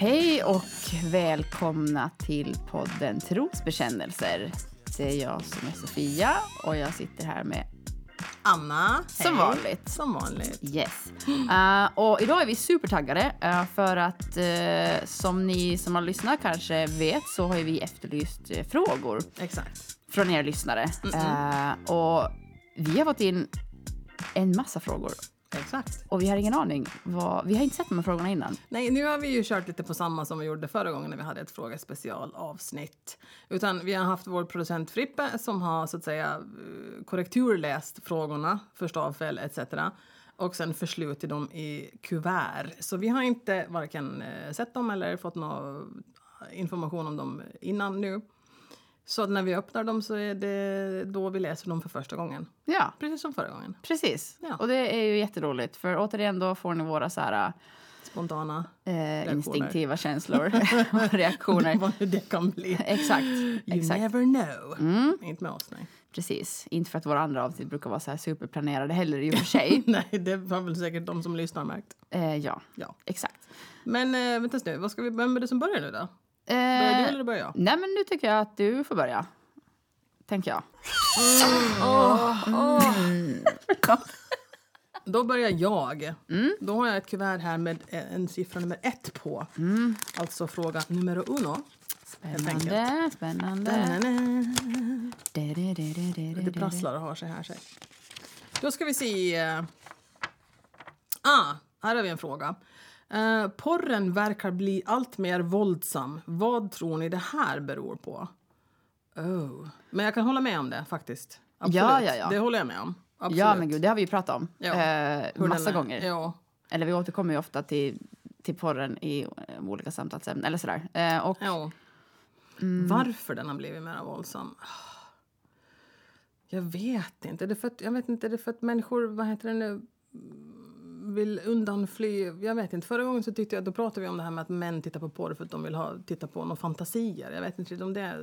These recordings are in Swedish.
Hej och välkomna till podden Trosbekännelser. Det är jag som är Sofia och jag sitter här med Anna. Som hej. vanligt. Som vanligt. Yes. Uh, och idag är vi supertaggade uh, för att uh, som ni som har lyssnat kanske vet så har vi efterlyst frågor Exakt. från er lyssnare. Uh, och vi har fått in en massa frågor Exakt. och vi har ingen aning. Vad, vi har inte sett de här frågorna innan. Nej, nu har vi ju kört lite på samma som vi gjorde förra gången när vi hade ett frågespecialavsnitt. Utan vi har haft vår producent Frippe som har så att säga eh, korrekturläst frågorna för stavfel etc. Och sen förslutit dem i kuvert. Så vi har inte varken eh, sett dem eller fått någon information om dem innan nu. Så när vi öppnar dem så är det då vi läser dem för första gången. Ja, Precis som förra gången. precis. Ja. Och det är ju jätteroligt för återigen då får ni våra så här Spontana eh, instinktiva känslor och reaktioner. Vad det kan bli. Exakt. You exakt. never know. Inte med oss, nej. Precis. Inte för att våra andra avsnitt brukar vara så här superplanerade heller i och för sig. nej, det har väl säkert de som lyssnar märkt. eh, ja, Ja. exakt. Men äh, vänta nu, vad ska vi, vem är det som börjar nu då? Börjar du Eh, eller börjar jag? nej, men nu tycker jag att du får börja. Tänker jag. Då börjar jag. Då har jag ett kuvert här med eh, en siffra nummer ett på. Alltså fråga nummer uno. Spännande, spännande. Det Det prasslar och har sig här. Sig. Då ska vi se. Ah, här har vi en fråga. Eh, porren verkar bli allt mer våldsam. Vad tror ni det här beror på? Oh. Men jag kan hålla med om det faktiskt. Absolut. Ja, ja, ja. Det håller jag med om. Absolut. Ja, men gud, det har vi ju pratat om. Ja. Eh, massa gånger. Ja. Eller vi återkommer ju ofta till, till porren i eh, olika samtalsämnen. Eller sådär. Eh, och ja. Mm. Varför den har blivit mer våldsam? Jag vet inte. Det är för att, jag vet inte. Det är för att människor, vad heter det nu, vill undanfly. Jag vet inte. Förra gången så tyckte jag, då pratade vi om det här med att män tittar på porr för att de vill ha, titta på några fantasier. Jag vet inte om det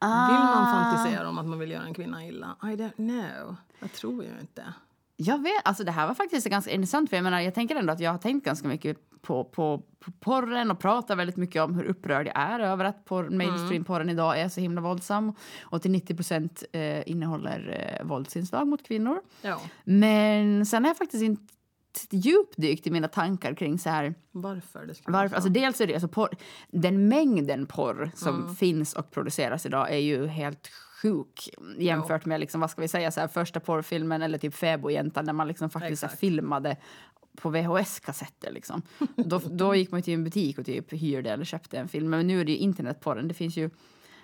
Vill man Ah. fantisera om att man vill göra en kvinna illa? I don't know. Jag tror ju inte. Jag vet, alltså det här var faktiskt ganska intressant för jag menar, jag tänker ändå att jag har tänkt ganska mycket på, på, på porren och pratar väldigt mycket om hur upprörd jag är över att porr, mainstream-porren idag är så himla våldsam och till 90 procent eh, innehåller eh, våldsinslag mot kvinnor. Ja. Men sen har jag faktiskt inte djupdykt i mina tankar kring så här Varför det vara varför, så. alltså dels är det alltså porr, den mängden porr som finns och produceras idag är ju helt sjuk jämfört med liksom, vad ska vi säga, så här, första porrfilmen eller typ Fäbodjäntan där man liksom faktiskt här, filmade på VHS-kassetter. Liksom. Då, då gick man till en butik och typ hyrde eller köpte en film. Men nu är det ju internetporren. Det finns ju,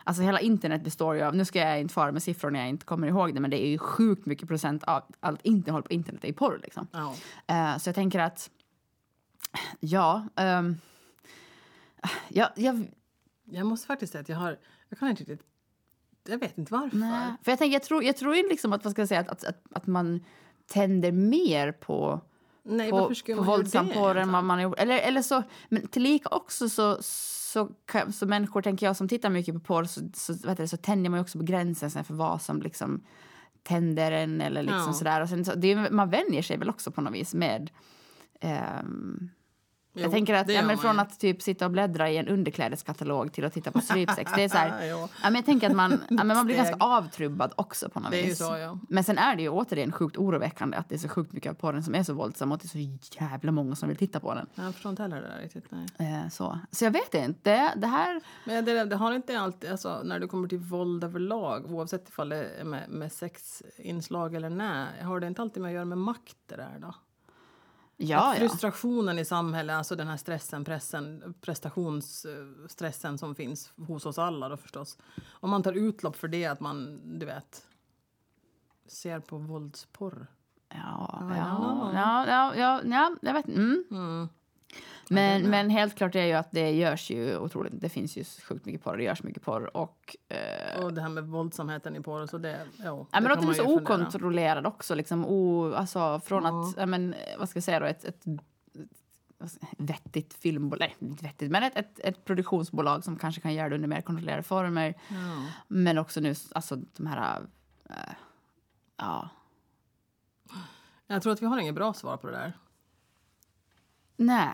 alltså hela internet består ju av, nu ska jag inte fara med siffror när jag inte kommer ihåg det, men det är ju sjukt mycket procent av allt innehåll på internet är porr. Liksom. Ja. Eh, så jag tänker att, ja, ehm, ja, jag, Jag måste faktiskt säga att jag har... Jag kan inte riktigt... Jag vet inte varför. nej. För jag tänker, jag tror, jag tror ju liksom att, vad ska jag säga, att, att, att, man tänder mer på, Nej, på, på våldsam porr än vad man har gjort. Eller, eller så, men tillika också så, så, kan- så människor, tänker jag, som tittar mycket på porr så, så, vet du, så tänjer man ju också på gränsen sen för vad som liksom tänder en eller liksom Ja. sådär. Och sen, så, det, man vänjer sig väl också på något vis med ehm, Jo, jag tänker att ja, men från att typ sitta och bläddra i en underklädeskatalog till att titta på strypsex. Det är så här, Ja. men jag tänker att man, ja, men man blir ganska avtrubbad också på något Det vis. så, ja. Men sen är det ju återigen sjukt oroväckande att det är så sjukt mycket av porren som är så våldsam och att det är så jävla många som vill titta på den. Jag förstår inte heller det där riktigt. Eh, så. så jag vet inte. Det här... Men det, det har inte alltid, alltså, när det kommer till våld överlag, oavsett ifall det är med, med sexinslag eller nej, har det inte alltid med att göra med makt det där då? Ja, ja. Frustrationen i samhället, alltså den här stressen, pressen, prestationsstressen som finns hos oss alla då förstås. Om man tar utlopp för det, att man, du vet, ser på våldsporr. Ja, Ja, ja, ja, ja, ja, ja, jag vet mm. Mm. Men, men helt klart är ju att det görs ju otroligt. Det finns ju sjukt mycket porr, det görs mycket porr och... Eh, Och det här med våldsamheten i porr, så det, ja, Ja, men att den är så okontrollerad också. Liksom, o, alltså, från Ja. att, ja, men, vad ska jag säga då, ett, ett, ska- vettigt filmbolag, nej, inte vettigt, men ett, ett, ett produktionsbolag som kanske kan göra det under mer kontrollerade former. Ja. Men också nu, alltså de här, eh, ja, Jag tror att vi har inget bra svar på det där. nej.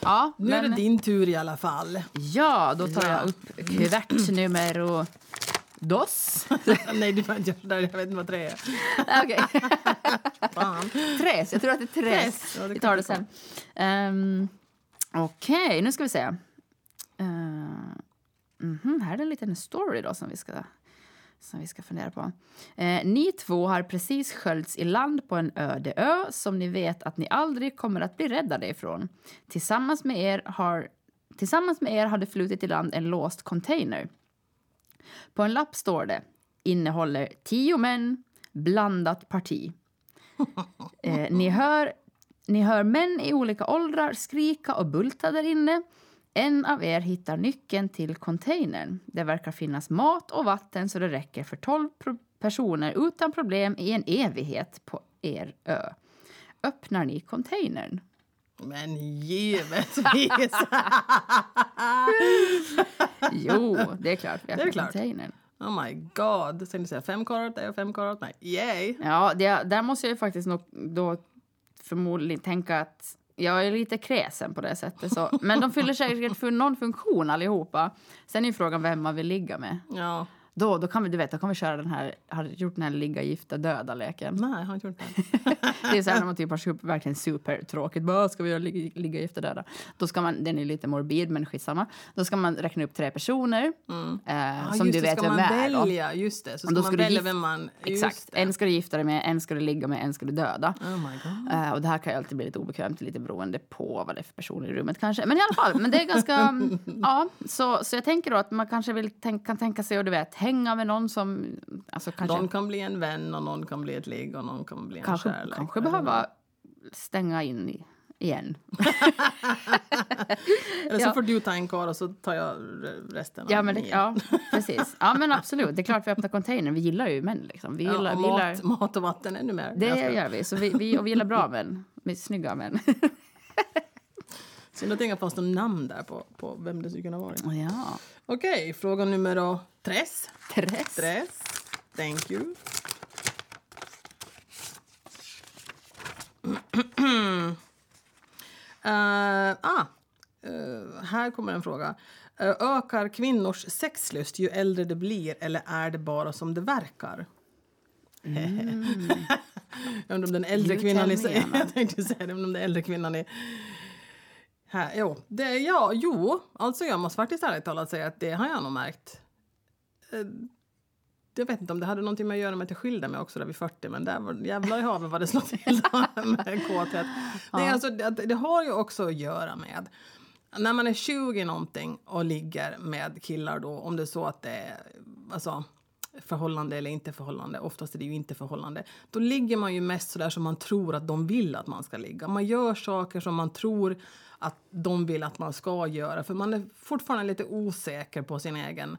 Ja, Nu är det men, din tur i alla fall. ja, då tar Ja. jag upp kuvert nummer dos. Nej, du får inte göra sådär. Jag vet inte vad tre är. Okej. Tres, jag tror att det är. Tres, ja, det vi tar det sen. Um, Okej, nu ska vi se. Uh, mhm, här är en liten story då som vi ska, som vi ska fundera på. Eh, ni två har precis sköljts i land på en öde ö som ni vet att ni aldrig kommer att bli räddade ifrån. Tillsammans med er har, tillsammans med er har det flutit i land en låst container. På en lapp står det innehåller tio män, blandat parti. Eh, ni, hör, ni hör män i olika åldrar skrika och bulta där inne. En av er hittar nyckeln till containern. Det verkar finnas mat och vatten så det räcker för 12 pro- personer utan problem i en evighet på er ö. Öppnar ni containern? Men givetvis. Jo, det är klart vi öppnar containern. oh my god. Tänkte säga fem karat, det är fem karat. Nej, yay. Ja, det, där måste jag ju faktiskt nog då förmodligen tänka att jag är lite kräsen på det sättet. Så. Men de fyller säkert för någon funktion allihopa. Sen är ju frågan vem man vill ligga med. Ja. Då, då kan vi, du vet, då kan vi köra den här, har du gjort den här ligga gifta döda leken. Nej, jag har inte gjort det. Det är så här när man typ har super, verkligen supertråkigt. Bara, ska vi göra ligga, ligga gifta döda? Då ska man, den är lite morbid men skitsamma. Då ska man räkna upp tre personer. Eh, Ja, som du vet vem är. Välja, just det. Så Och ska då man ska välja vem man... Exakt. En ska du gifta dig med, en ska du ligga med, en ska du döda. Oh my god. Eh, och det här kan ju alltid bli lite obekvämt, lite beroende på vad det är för personer i rummet kanske. Men i alla fall, men det är ganska... mm, ja, så, så jag tänker då att man kanske vill tänk, kan tänka sig att du vet, hänga med någon som... Alltså kanske, Någon kan bli en vän och någon kan bli ett ligg och någon kan bli en kanske, kärlek. kanske behöva stänga in i, igen. Eller så Ja. får du ta en karl och så tar jag re- resten. av Ja, men, det, ja, precis. Ja, men absolut. Det är klart vi öppnar containern. Vi gillar ju män. Liksom. Vi Ja, gillar, och vi gillar, mat, mat och vatten ännu mer. det gör vi. Så vi, vi, och vi gillar bra män. Med snygga män. Synd att det inte fanns någon namn där på, på vem det skulle kunna vara. Ja. Okej, fråga nummer tres. Tres. Tres. Thank you. Eh, ah, eh, här kommer en fråga. Eh, ökar kvinnors sexlust ju äldre det blir eller är det bara som det verkar? jag undrar om den äldre You kvinnan. Anna. Jag tänkte säga det, om den äldre kvinnan är... Här, jo, det, ja, jo, alltså jag måste faktiskt ärligt talat säga att det har jag nog märkt. Eh, Jag vet inte om det hade någonting med att göra med att jag skilde mig också där vid 40 men där var, jävlar i havet vad det slår till med kåthet. Det, är alltså, det, det har ju också att göra med när man är 20 någonting och ligger med killar då om det är så att det är alltså, förhållande eller inte förhållande, oftast är det ju inte förhållande, då ligger man ju mest så där som man tror att de vill att man ska ligga. Man gör saker som man tror att de vill att man ska göra för man är fortfarande lite osäker på sin egen,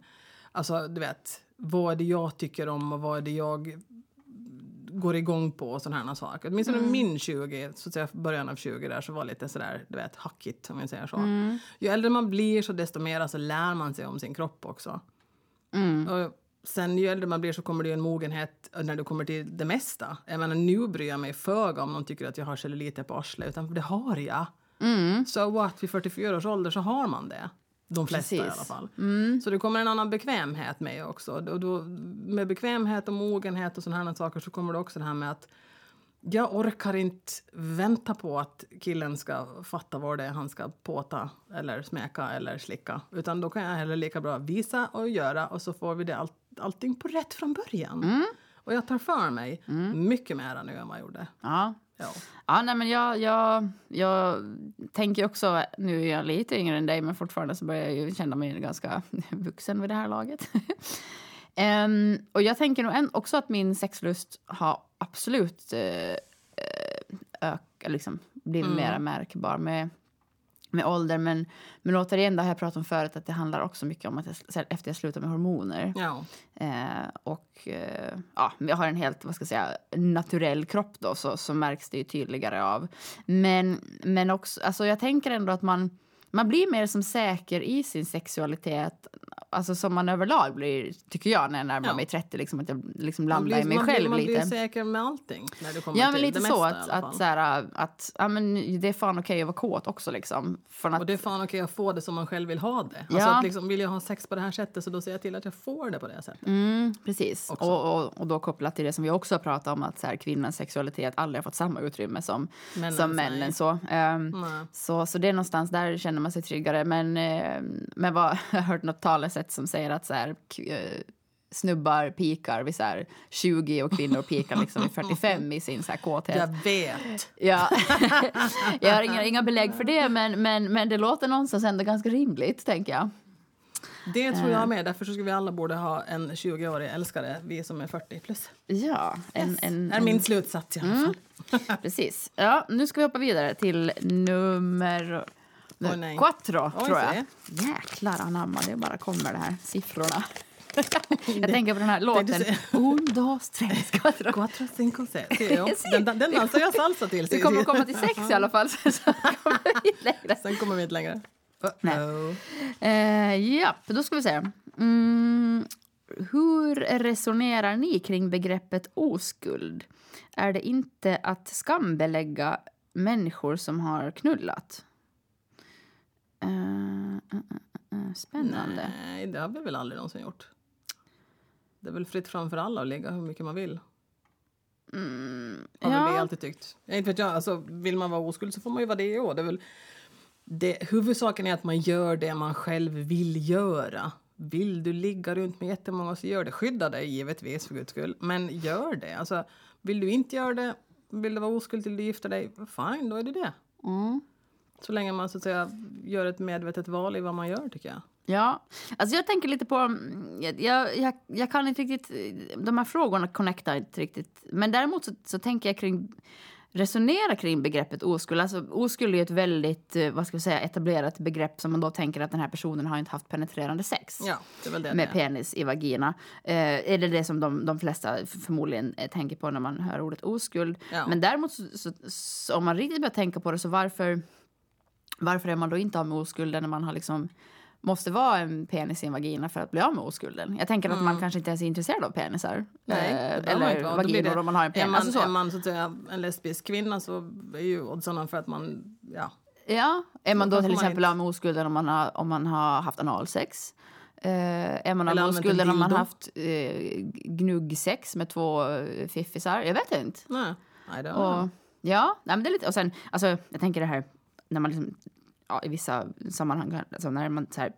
alltså du vet, vad är det jag tycker om och vad är det jag går igång på och sådana här saker. Åtminstone min 20, så att säga början av 20 där så var lite sådär, du vet, hackigt om jag säger så. Ju äldre man blir så desto mer så lär man sig om sin kropp också. Och sen ju äldre man blir så kommer det ju en mogenhet när du kommer till det mesta. Jag menar nu bryr jag mig föga om någon tycker att jag har celluliter på arslet, utan det har jag. Så what, vid 44 års ålder så har man det. De flesta i alla Precis. fall. Så det kommer en annan bekvämhet med också. Och då, med bekvämhet och mogenhet och sådana här saker så kommer det också det här med att jag orkar inte vänta på att killen ska fatta vad det är han ska påta eller smeka eller slicka. Utan då kan jag heller lika bra visa och göra och så får vi det all, allting på rätt från början. Och jag tar för mig mycket mer nu än vad jag gjorde. Ja. Ja. Ja, nej, men jag, jag, jag tänker också, nu är jag lite yngre än dig men fortfarande så börjar jag ju känna mig ganska vuxen vid det här laget. Em, och jag tänker nog också att min sexlust har absolut uh, ök, liksom, blivit mer märkbar med, med ålder. Men, men återigen, det har jag pratat om förut, att det handlar också mycket om att jag, efter jag slutade med hormoner Ja. Eh, och eh, ja, jag har en helt vad ska jag säga, naturell kropp då, så, så märks det ju tydligare av. Men, men också, alltså jag tänker ändå att man, man blir mer som säker i sin sexualitet alltså, som man överlag blir, tycker jag, när jag närmar Ja. mig 30. Liksom, att jag liksom Man landar i mig man själv man lite. blir säker med allting när du kommer Ja, men lite det så. mesta, Att, att, så här, att ja, men det är fan okej att vara kåt också. Liksom. Från att, Och det är fan okej att få det som man själv vill ha det. Alltså Ja. att liksom, vill jag ha sex på det här sättet så då ser jag till att jag får det på det sättet. mm, precis. Och, och, och då kopplat till det som vi också har pratat om, att så här, kvinnans sexualitet aldrig har fått samma utrymme som, Männens, som nej. männen. Så. Nej. Så, så det är någonstans där känner man sig tryggare. Men, eh, men vad, jag har hört något talesätt som säger att så här, eh, snubbar pikar vid så här 20 och kvinnor pikar liksom vid 45 i sin så här kåthet. Jag vet. Ja. jag har inga, inga belägg för det, men, men, men det låter någonstans ändå ganska rimligt, tänker jag. Det tror Eh. jag med. Därför skulle vi alla borde ha en 20-årig älskare, vi som är 40 plus. Ja, en, en, Det är min slutsats i alla Mm. fall. precis. Ja, nu ska vi hoppa vidare till nummer Oj, nej. quattro, Oj, tror jag. se. Jäklar anamma, det bara kommer det här, siffrorna. jag tänker på den här låten. Un, dos, tres, quattro. Quattro, cinco, sex. Den, den, den dansar jag salsa till. Vi kommer att komma till sex i alla fall. Så så kommer vi längre. Sen kommer vi inte längre. Uh-oh. Eh, ja, då ska vi se. Mm, hur resonerar ni kring begreppet oskuld? Är det inte att skambelägga människor som har knullat? Eh, spännande. Nej, det har vi väl aldrig någonsin gjort. Det är väl fritt fram för alla att ligga hur mycket man vill. Har väl vi Ja, alltid tyckt. Jag inte vet jag, alltså, vill man vara oskuld så får man ju vara det också. Det är väl, det, huvudsaken är att man gör det man själv vill göra. Vill du ligga runt med jättemånga så gör det. Skydda dig givetvis för guds skull. Men gör det. Alltså, vill du inte göra det, vill du vara oskuld till du gifter dig, fine, då är det det. mm. Så länge man så att säga gör ett medvetet val i vad man gör tycker jag. ja. Alltså jag tänker lite på... mm, Jag, jag, jag, kan inte riktigt... De här frågorna connectar inte riktigt. Men däremot så, så tänker jag kring resonera kring begreppet oskuld. Alltså, oskuld är ett väldigt eh, vad ska vi säga, etablerat begrepp som man då tänker att den här personen har inte haft penetrerande sex. Ja, det med penis i vagina. Eh, är det det som de, de flesta förmodligen eh, tänker på när man hör ordet oskuld. Ja. Men däremot, så, så, så, om man riktigt börjar tänka på det, så varför, varför är man då inte av med oskulden när man har liksom måste vara en penis i en vagina för att bli av med oskulden. Jag tänker att man kanske inte ens är intresserad av penisar. Mm. Nej, Eh, eller vaginor om man har en Är penis. man, Alltså så. är man så att säga, en lesbisk kvinna så är ju oddsen för att man... Ja. Ja, är man då till exempel av med oskulden om man har, om man har haft analsex? Eh, är man av med oskulden om man har haft eh, gnuggsex med två eh, fiffisar? Jag vet inte. Nej, nej det Och, har ja, nej, men det är lite... Och sen, alltså, jag tänker det här när man liksom, ja, i vissa sammanhang, alltså när man så här,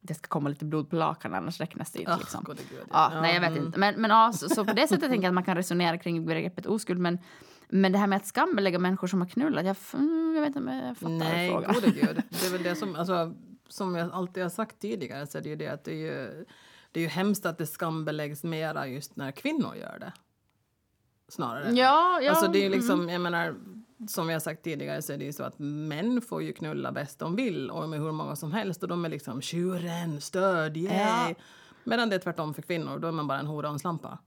det ska komma lite blod på lakan annars räknas det inte. Ah, liksom. gode gud, Ja, ja. nej, jag vet Mm. inte. Men, men ja, så, så på det sättet tänker jag att man kan resonera kring begreppet oskuld. Men, men det här med att skambelägga människor som har knullat, jag, mm, jag vet inte om jag fattar Nej, frågan. gode gud. Det är väl det som, alltså, som jag alltid har sagt tidigare så är det ju det att det är ju, det är ju hemskt att det skambeläggs mera just när kvinnor gör det. Snarare. Ja, ja. Alltså det är ju liksom, jag menar, som har sagt tidigare så är det ju så att män får ju knulla bäst de vill och med hur många som helst och de är liksom tjuren, stöd, yay. Ja. Medan det är tvärtom för kvinnor, då är man bara en hora och en slampa.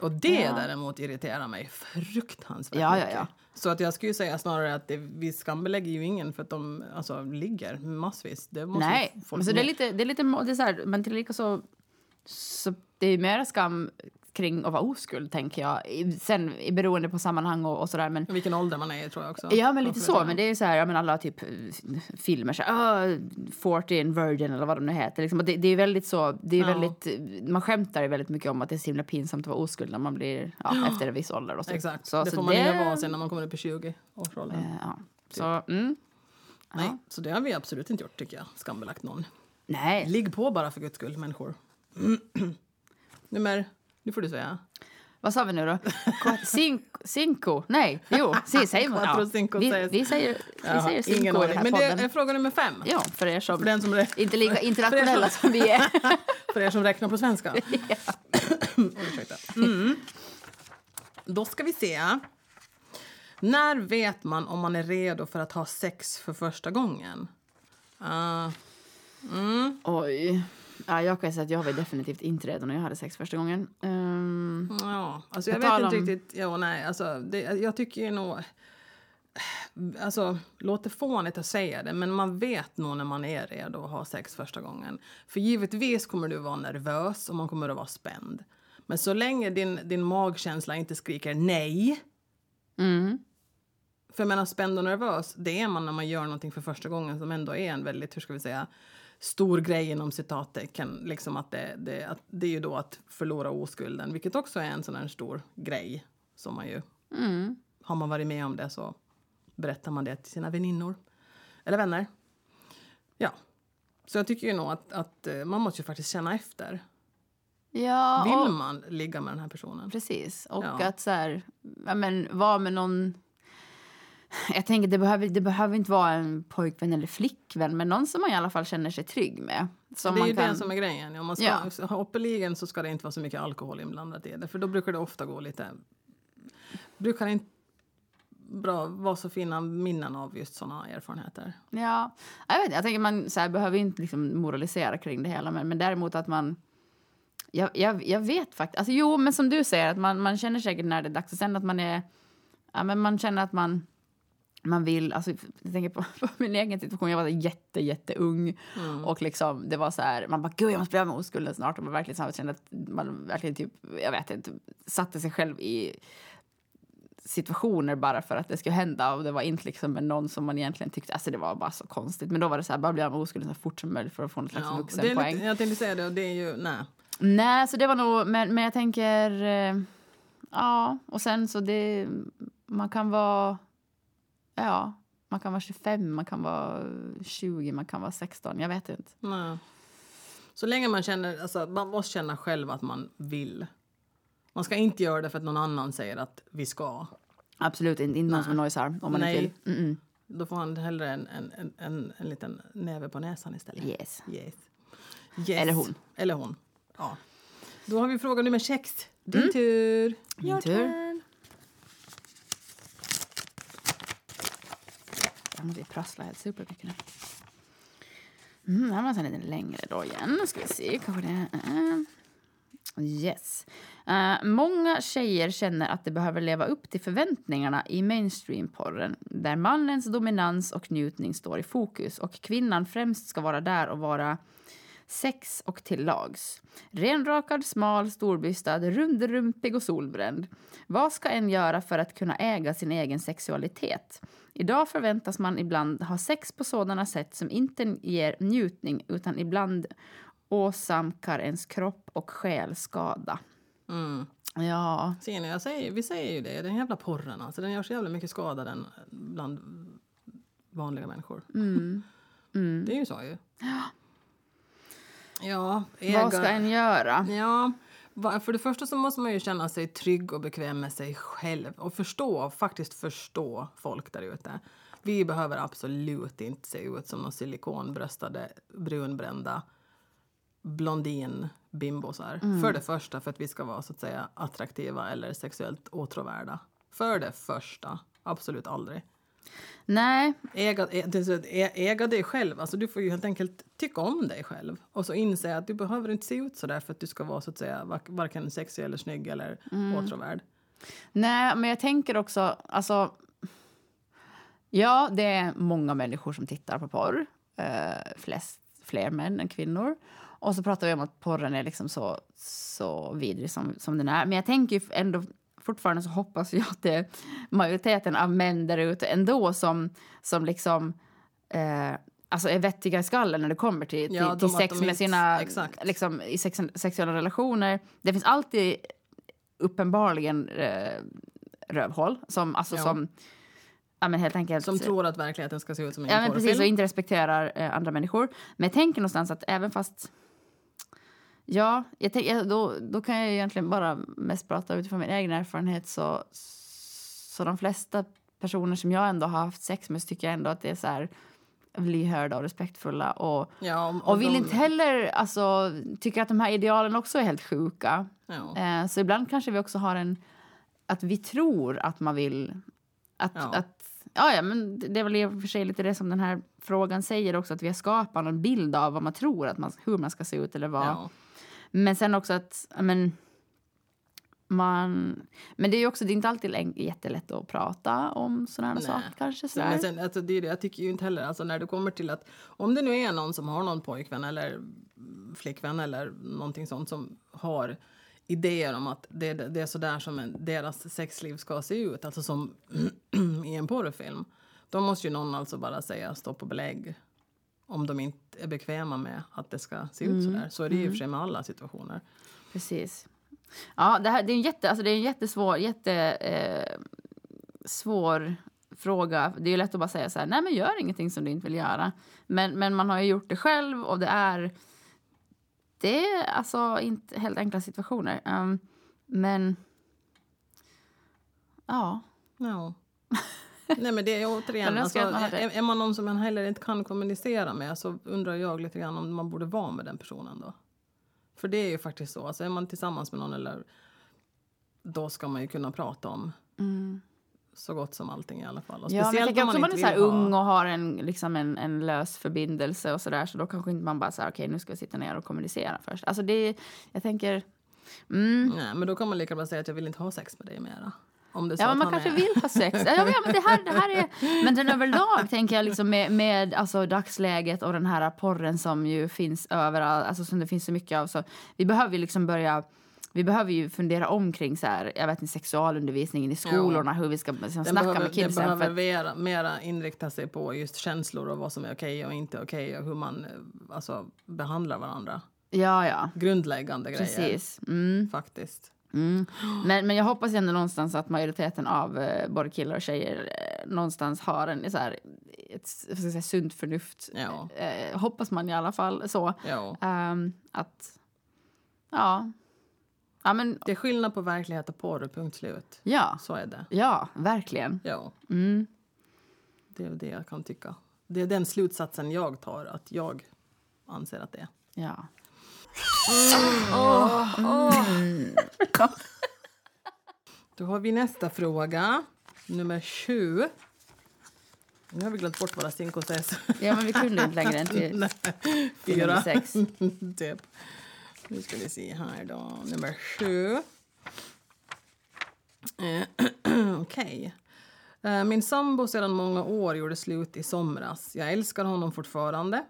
Och det Ja. däremot irriterar mig fruktansvärt Ja, ja, mycket. ja. Så att jag skulle säga snarare att det, vi skambelägger ju ingen för att de alltså, ligger massvis. Det måste Nej, folk men så det är lite, det är lite, det är så här, men till lika så, så det är mer skam kring att vara oskuld, tänker jag. Sen beroende på sammanhang och, och sådär, men Vilken ålder man är i tror jag också. Ja, men lite så. Men det är ju så här, jag menar alla typ eh, filmer, så här, ah, 14 Virgin eller vad de nu heter. Liksom, det, det är väldigt så, det är Ja. väldigt, man skämtar ju väldigt mycket om att det är så himla pinsamt att vara oskuld när man blir, ja, efter en viss ålder. Och så. Exakt, Så, det så får man inga vara sen när man kommer upp i 20-årsåldern. eh, ja. Så, mm. Nej, så det har vi absolut inte gjort tycker jag. Skambelagt någon. Nej. Ligg på bara för guds skull, människor. Nummer... Nu får du säga. Vad sa vi nu då? Cinco? cinco? Nej, jo, si, säger man. Cinco vi, vi säger, vi säger cinco ingen i den här Men det podden. är fråga nummer fem. Ja, för er som För, den som inte lika internationella som vi är. för er som räknar på svenska. Ursäkta. Mm. Då ska vi se. När vet man om man är redo för att ha sex för första gången? Uh, mm. Oj. Ja, jag kan säga att jag var definitivt inte redo när jag hade sex första gången. Ehm, Ja, alltså jag På vet inte om- riktigt. Ja, nej, alltså, det, jag tycker ju nog... Alltså, låter fånigt att säga det, men man vet nog när man är redo att ha sex första gången. För givetvis kommer du vara nervös och man kommer att vara spänd. Men så länge din, din magkänsla inte skriker nej. Mm. För jag menar, spänd och nervös, det är man när man gör någonting för första gången som ändå är en väldigt, hur ska vi säga, stor grej inom citattecken. Liksom att det, det, att det är ju då att förlora oskulden, vilket också är en sån här stor grej som man ju... Mm. Har man varit med om det så berättar man det till sina väninnor eller vänner. Ja, så jag tycker ju nog att, att eh, man måste ju faktiskt känna efter. Ja, Vill och, man ligga med den här personen? precis. Och Ja. att så här, ja, men vara med någon... Jag tänker det behöver, det behöver inte vara en pojkvän eller flickvän, men någon som man i alla fall känner sig trygg med. Som det är man ju kan, det som är grejen. Om man ska, Ja. Hoppeligen så ska det inte vara så mycket alkohol inblandat i det. För då brukar det ofta gå lite... Brukar inte bra, vara så fina minnen av just såna erfarenheter. Ja, jag vet jag tänker man så här, behöver inte liksom moralisera kring det hela, men, men däremot att man jag, jag, jag vet faktiskt, alltså jo, men som du säger, att man, man känner säkert när det är dags och sen att man är, ja men man känner att man man vill, alltså jag tänker på, på min egen situation, jag var jätte, jätte ung och liksom det var så här, man bara gud jag måste bli av med oskulden snart och man verkligen så här, kände att man verkligen typ, jag vet inte, satte sig själv i situationer bara för att det skulle hända och det var inte liksom med någon som man egentligen tyckte, alltså det var bara så konstigt. Men då var det så här, bara bli av med oskulden så fort som möjligt för att få någon slags Ja, vuxenpoäng. lite, jag tänkte säga det och det är ju, nej. Nej, så det var nog, men, men jag tänker, eh, ja, och sen så det, man kan vara, ja, man kan vara 25, man kan vara 20, man kan vara 16, jag vet inte. nej. Så länge man känner, alltså man måste känna själv att man vill. Man ska inte göra det för att någon annan säger att vi ska. Absolut inte, inte någon som nojsar om man Nej. inte vill. Mm Då får han hellre en, en, en, en, en liten näve på näsan istället. -mm. Yes. Yes. yes. Eller hon. Eller hon. Ja. Då har vi fråga nummer sex. Din tur. Mm. Min Your tur. Turn. Jag måste prassla helt supermycket nu. Mm, här var en lite längre då igen. Ska vi se, kanske det... Uh, yes. Uh, många tjejer känner att de behöver leva upp till förväntningarna i mainstreamporren, där mannens dominans och njutning står i fokus och kvinnan främst ska vara där och vara sex och till lags. Renrakad, smal, storbystad, rundrumpig och solbränd. Vad ska en göra för att kunna äga sin egen sexualitet? Idag förväntas man ibland ha sex på sådana sätt som inte ger njutning utan ibland åsamkar ens kropp och själ skada. Mm. Ja, Ser ni, jag säger, vi säger ju det. Den jävla porren alltså. Den gör så jävla mycket skada den bland vanliga människor. mm. Mm. Det är ju så ju. Ja, äga. vad ska en göra? Ja, för det första så måste man ju känna sig trygg och bekväm med sig själv och förstå, faktiskt förstå folk där ute. Vi behöver absolut inte se ut som någon silikonbröstade, brunbrända blondin-bimbosar. För det första för att vi ska vara så att säga attraktiva eller sexuellt åtråvärda. För det första, absolut aldrig. Nej, Äga, ä, äga dig själv. Alltså du får ju helt enkelt tycka om dig själv. Och så inse att du behöver inte se ut så där för att du ska vara så att säga var- varken sexig eller snygg eller åtråvärd. Nej, men jag tänker också, alltså... Ja, det är många människor som tittar på porr. Eh, flest, fler män än kvinnor. Och så pratar vi om att porren är liksom så, så vidrig som, som den är. Men jag tänker ju ändå fortfarande så hoppas jag att det är majoriteten av män där ute ändå som, som liksom eh, alltså är vettiga i skallen när det kommer till, Ja, till, de- till sex med sina exakt. liksom, i sex, sexuella relationer. Det finns alltid uppenbarligen eh, rövhål som, alltså, Ja. som ja, men helt enkelt Som tror att verkligheten ska se ut som en Ja, men precis, och inte respekterar eh, andra människor. Men jag tänker någonstans att även fast... Ja, jag tänk, då, då kan jag egentligen bara mest prata utifrån min egen erfarenhet. Så, så de flesta personer som jag ändå har haft sex med så tycker jag ändå att det är så här lyhörda och respektfulla. Och, Ja, om- och vill de- inte heller, alltså, tycker att de här idealen också är helt sjuka. Ja. Eh, så ibland kanske vi också har en... Att vi tror att man vill... Att, Ja. att, ja, ja, men det är väl i och för sig lite det som den här frågan säger också. Att vi har skapat en bild av vad man tror att man, hur man ska se ut eller vad. Ja. Men sen också att... Men, Man, men det är ju också det är inte alltid jättelätt att prata om sådana här Nej. saker kanske. Nej, Sådär. men sen, alltså, det är det, jag tycker ju inte heller, alltså, när det kommer till att om det nu är någon som har någon pojkvän eller flickvän eller någonting sånt som har idéer om att det, det är så där som en, deras sexliv ska se ut, alltså som i en porrfilm. Då måste ju någon alltså bara säga stopp och belägg om de inte är bekväma med att det ska se ut så där. Så är det ju i och för sig med alla situationer. Precis. Ja, det, här, det, är en jätte, alltså det är en jättesvår, jätte, eh, svår fråga. Det är ju lätt att bara säga så här, nej men gör ingenting som du inte vill göra. Men, men man har ju gjort det själv och det är, det är alltså inte helt enkla situationer. Ehm, men, ja. Ja. Nej men det är återigen, alltså, är, är man någon som man heller inte kan kommunicera med så undrar jag lite grann om man borde vara med den personen då. För det är ju faktiskt så, alltså är man tillsammans med någon eller då ska man ju kunna prata om så gott som allting i alla fall. Och Mm. Ja, men jag speciellt tänker om också om man är så här ung och har en, liksom en, en lös förbindelse och så där så då kanske inte man bara säger okej nu ska vi sitta ner och kommunicera först. Alltså det, jag tänker, mm, Nej, men då kan man lika bra säga att jag vill inte ha sex med dig mera. Om det är så Ja, att man kanske är... vill ha sex. Ja, men, det här, det här är, men den överlag tänker jag liksom med, med alltså, dagsläget och den här porren som ju finns överallt, alltså som det finns så mycket av. Så vi behöver ju liksom börja vi behöver ju fundera om kring så här, jag vet inte, sexualundervisningen i skolorna, hur vi ska liksom, snacka behöver, med kidsen. den behöver mera, mera inrikta sig på just känslor och vad som är okej och inte okej och hur man alltså, behandlar varandra. ja, ja, Grundläggande grejer. precis. Mm. Faktiskt. Mm. Men, men jag hoppas ändå någonstans att majoriteten av eh, både killar och tjejer eh, någonstans har en så här, ett vad ska jag säga, sunt förnuft. Ja. Eh, hoppas man i alla fall så. Ja. Ehm, att, ja. Ja, men, Det är skillnad på verklighet och porr, punkt slut. ja. Så är det. Ja, verkligen. Ja, Mm. det är det jag kan tycka. Det är den slutsatsen jag tar, att jag anser att det är. Ja. Då har vi nästa fråga, nummer sju. Nu har vi glömt bort våra cinco ses. ja, men vi kunde inte längre än till, till Fyra. sex. typ. Nu ska vi se här då. Nummer sju. Eh, Okej. Eh, Min sambo sedan många år gjorde slut i somras. Jag älskar honom fortfarande.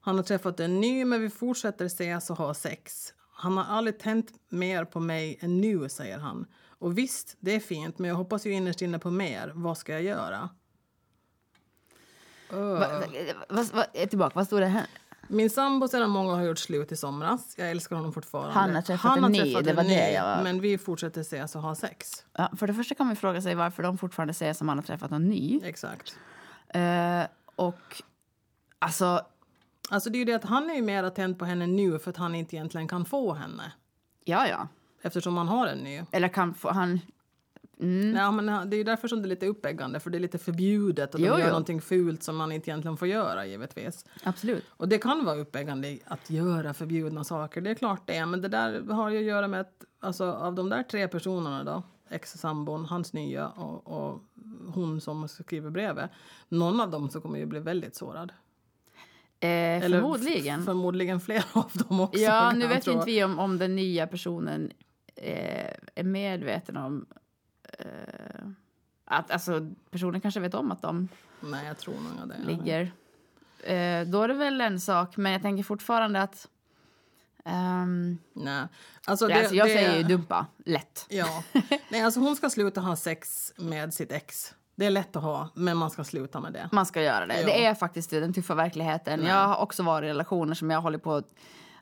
Han har träffat en ny, men vi fortsätter ses och ha sex. Han har aldrig tänt mer på mig än nu, säger han. Och visst, det är fint, men jag hoppas ju innerst inne på mer. Vad ska jag göra? Va, va, va, tillbaka, vad stod det här? Min sambo sedan många har gjort slut i somras. Jag älskar honom fortfarande. Han har träffat Han en har ny, träffat det en var ny, det jag var- Men vi fortsätter ses och ha sex. Ja, för det första kan man fråga sig varför de fortfarande säger som man har träffat någon ny. Exakt. Eh, och alltså, Alltså det är ju det att han är ju mer attent på henne nu för att han inte egentligen kan få henne. ja, ja. Eftersom han har en ny. Eller kan få, han... Mm. Ja, men det är ju därför som det är lite uppeggande för det är lite förbjudet och de Jo, gör jo. någonting fult som man inte egentligen får göra givetvis. Absolut. Och det kan vara uppeggande att göra förbjudna saker, det är klart det är. Men det där har ju att göra med att alltså, av de där tre personerna då, ex-sambon, hans nya och, och hon som skriver brevet, någon av dem så kommer ju bli väldigt sårad. Eh, förmodligen. förmodligen flera av dem också. Ja, nu vet inte vi om, om den nya personen eh, är medveten om eh, att alltså, personen kanske vet om att de Nej, jag tror nog det ligger. Eh, då är det väl en sak, men jag tänker fortfarande att... ehm, Nej. Alltså, det, alltså jag det, säger ju dumpa, lätt. Ja. Nej, alltså hon ska sluta ha sex med sitt ex. Det är lätt att ha, men man ska sluta med det. Man ska göra det. Ja. Det är faktiskt den tuffa verkligheten. Jag har också varit i relationer som jag håller på att-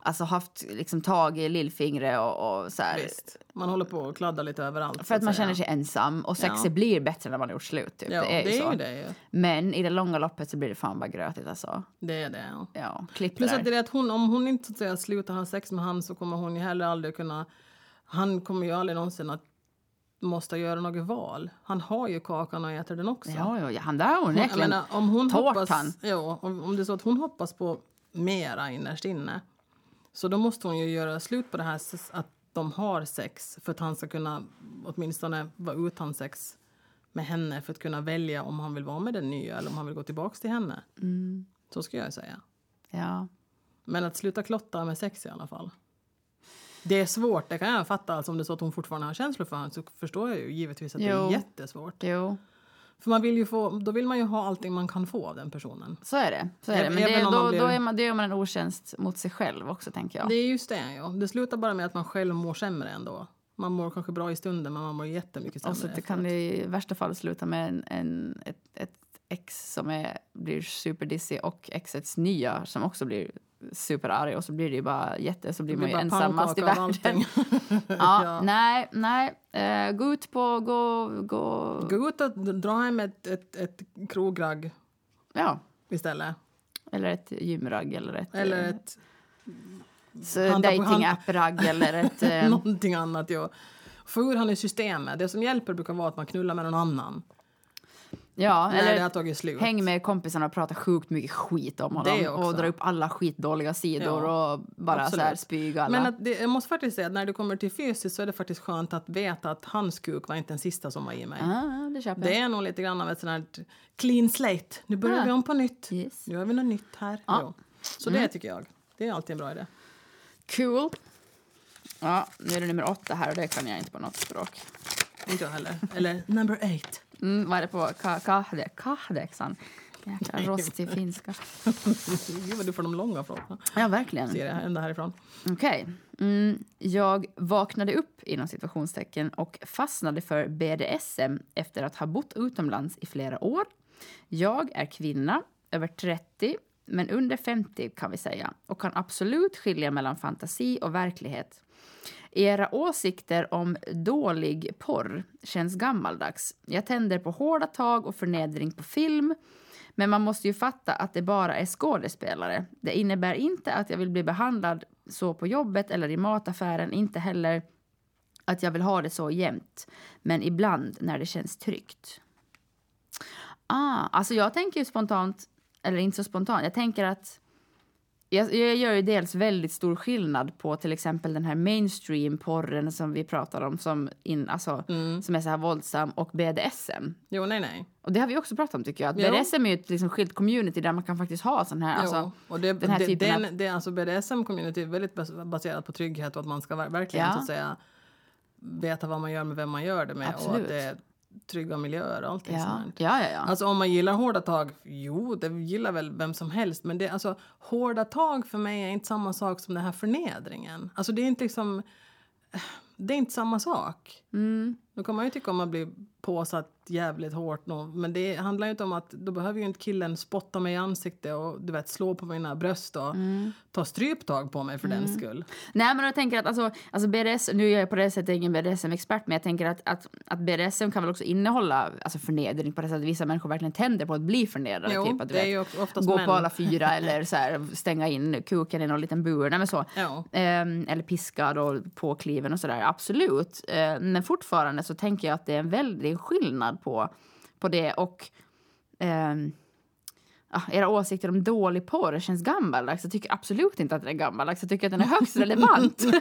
Alltså haft liksom tag i lillfingret och, och så här. Visst. Man håller på att kladda lite överallt. För att man säga. känner sig ensam och sexet Ja. blir bättre när man har gjort slut. Typ. Ja, det är ju så. det ju. Men i det långa loppet så blir det fan bara grötigt alltså. Det är det. Ja. Ja, klipp Plus där. att det är att hon, om hon inte så att säga, slutar ha sex med han så kommer hon ju heller aldrig kunna... Han kommer ju aldrig någonsin att måste göra något val. Han har ju kakan och äter den också. Ja, ja, han där har hon om hon hoppas, ja, om, om det är så att hon hoppas på mera innerst inne så då måste hon ju göra slut på det här att de har sex för att han ska kunna åtminstone vara utan sex med henne för att kunna välja om han vill vara med den nya eller om han vill gå tillbaks till henne. Mm. Så ska jag säga. Ja. Men att sluta klotta med sex i alla fall. Det är svårt, det kan jag fatta. Alltså, om det är så att hon fortfarande har känslor för honom så förstår jag ju givetvis att det Jo. är jättesvårt. Jo, För man vill ju få, då vill man ju ha allting man kan få av den personen. så är det. Så är det. Men det, då, blir- då, är man, då gör man en otjänst mot sig själv också, tänker jag. Det är just det, ja. Det slutar bara med att man själv mår sämre ändå. Man mår kanske bra i stunden men man mår jättemycket sämre Och så det efteråt. kan det i värsta fall sluta med en, en, ett, ett ex som är, blir superdissig och exets nya som också blir superarg och så blir det ju bara jätte, så blir man ju ensammast i världen. ja, Ja. Nej, nej. Eh, gå ut på, gå, gå, Gå ut och dra hem ett, ett, ett krogragg ja. istället. Eller ett gymragg eller ett, Eller eh, ett, hand. dating-app-ragg eller ett... Eh, någonting annat. Ja. Få ur han i systemet. Det som hjälper brukar vara att man knullar med någon annan. Ja, När det har eller tagit slut. häng med kompisarna och prata sjukt mycket skit om honom. Och dra upp alla skitdåliga sidor Ja, och bara så här absolut. spyga alla. Men det, jag måste faktiskt säga att när det kommer till fysiskt så är det faktiskt skönt att veta att hans kuk var inte den sista som var i mig. ah, det köper Det är nog lite grann av ett sånt clean slate. Nu börjar Ah. vi om på nytt. Yes. Nu har vi något nytt här. Jo. Så det tycker jag. Det är alltid en bra idé. Cool. Ja, nu är det nummer åtta här och det kan jag inte på något språk. Inte jag heller. Eller number eight. Mm, vad är det på ka- kahde? Kahdeksan. Jäkla rostig finska. Gud vad du får de långa frågorna. Ja, verkligen. Ser jag ända härifrån. Okej. Mm, jag vaknade upp inom situationstecken och fastnade för BDSM efter att ha bott utomlands i flera år. Jag är kvinna, över 30, men under 50 kan vi säga och kan absolut skilja mellan fantasi och verklighet. Era åsikter om dålig porr känns gammaldags. Jag tänder på hårda tag och förnedring på film. Men man måste ju fatta att det bara är skådespelare. Det innebär inte att jag vill bli behandlad så på jobbet eller i mataffären. Inte heller att jag vill ha det så jämt. Men ibland när det känns tryggt. Ah, alltså jag tänker ju spontant, eller inte så spontant, jag tänker att jag, jag gör ju dels väldigt stor skillnad på till exempel den här mainstream-porren som vi pratar om som, in, alltså, som är så här våldsam och BDSM. Jo, nej, nej. Och det har vi också pratat om tycker jag. Att Jo. BDSM är ju ett liksom skilt community där man kan faktiskt ha sån här, alltså, jo. Och det, den här det, typen den, det, alltså BDSM-community är väldigt bas- baserat på trygghet och att man ska ver- verkligen Ja. så att säga veta vad man gör med vem man gör det med och Absolut. att det trygga miljöer och allting ja. sånt. ja, ja, ja. Alltså om man gillar hårda tag, jo det gillar väl vem som helst men det, alltså, hårda tag för mig är inte samma sak som den här förnedringen. Alltså det är inte liksom, det är inte samma sak. Mm. Då kan man ju tycka om man blir påsatt jävligt hårt men det handlar ju inte om att då behöver ju inte killen spotta mig i ansiktet och du vet slå på mina bröst och Mm. ta stryptag på mig för den skull. Nej men jag tänker att alltså, alltså BDS, nu är jag på det sättet ingen BDSM-expert men jag tänker att, att, att BDSM kan väl också innehålla alltså förnedring på det sättet att vissa människor verkligen tänder på att bli förnedrade. Jo, typ, att, du det är vet, ju oftast gå män. på alla fyra eller så här, stänga in kuken i någon liten bur. Nej, men så. Ehm, eller piska då på kliven och sådär. Absolut. Ehm, men fortfarande så tänker jag att det är en väldig skillnad på, på det och ja, era åsikter om dålig porr känns gammaldags. Jag tycker absolut inte att den är gammaldags. Jag tycker att den är högst relevant.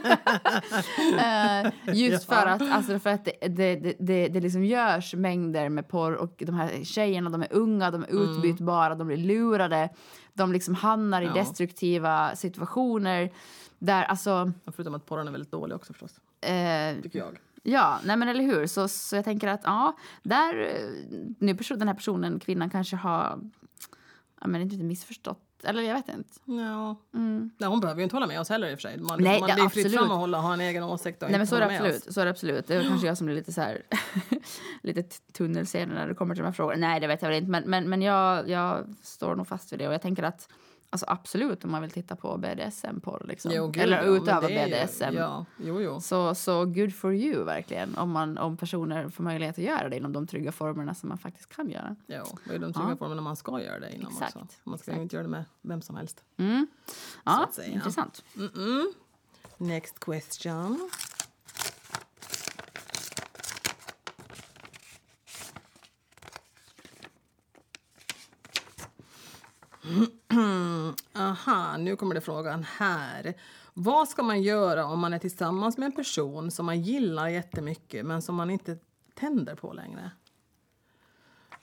Eh, just för att, alltså för att det, det, det, det, liksom görs mängder med porr och de här tjejerna de är unga, de är utbytbara, de blir lurade. De liksom hamnar i destruktiva situationer där alltså... Förutom att porren är väldigt dålig också förstås, Eh, tycker jag. Ja, nej men eller hur. Så, så jag tänker att ja, där, eh, nu person, den här personen, kvinnan kanske har, ja men inte missförstått, eller jag vet inte. Ja. Mm. Nej, hon behöver ju inte hålla med oss heller i och för sig. Man, Nej, man, ja, det är fritt fram att hålla, ha en egen åsikt och Nej men så är absolut. Så är det absolut. Det är kanske jag som blir lite så här, lite tunnelseende när det kommer till de här frågorna. Nej, det vet jag väl inte. Men, men, men jag, jag står nog fast vid det. Och jag tänker att Alltså absolut om man vill titta på BDSM-porr liksom. Jo, gud, Eller ja, utöva ju- BDSM. Ja, jo, jo. Så, så good for you verkligen. Om, man, om personer får möjlighet att göra det inom de trygga formerna som man faktiskt kan göra. Ja, det är de trygga Ja. formerna man ska göra det inom Exakt, också. Man ska exakt. inte göra det med vem som helst. Mm. Ja, intressant. Mm-mm. Next question. Aha, nu kommer det frågan här. Vad ska man göra om man är tillsammans med en person som man gillar jättemycket men som man inte tänder på längre?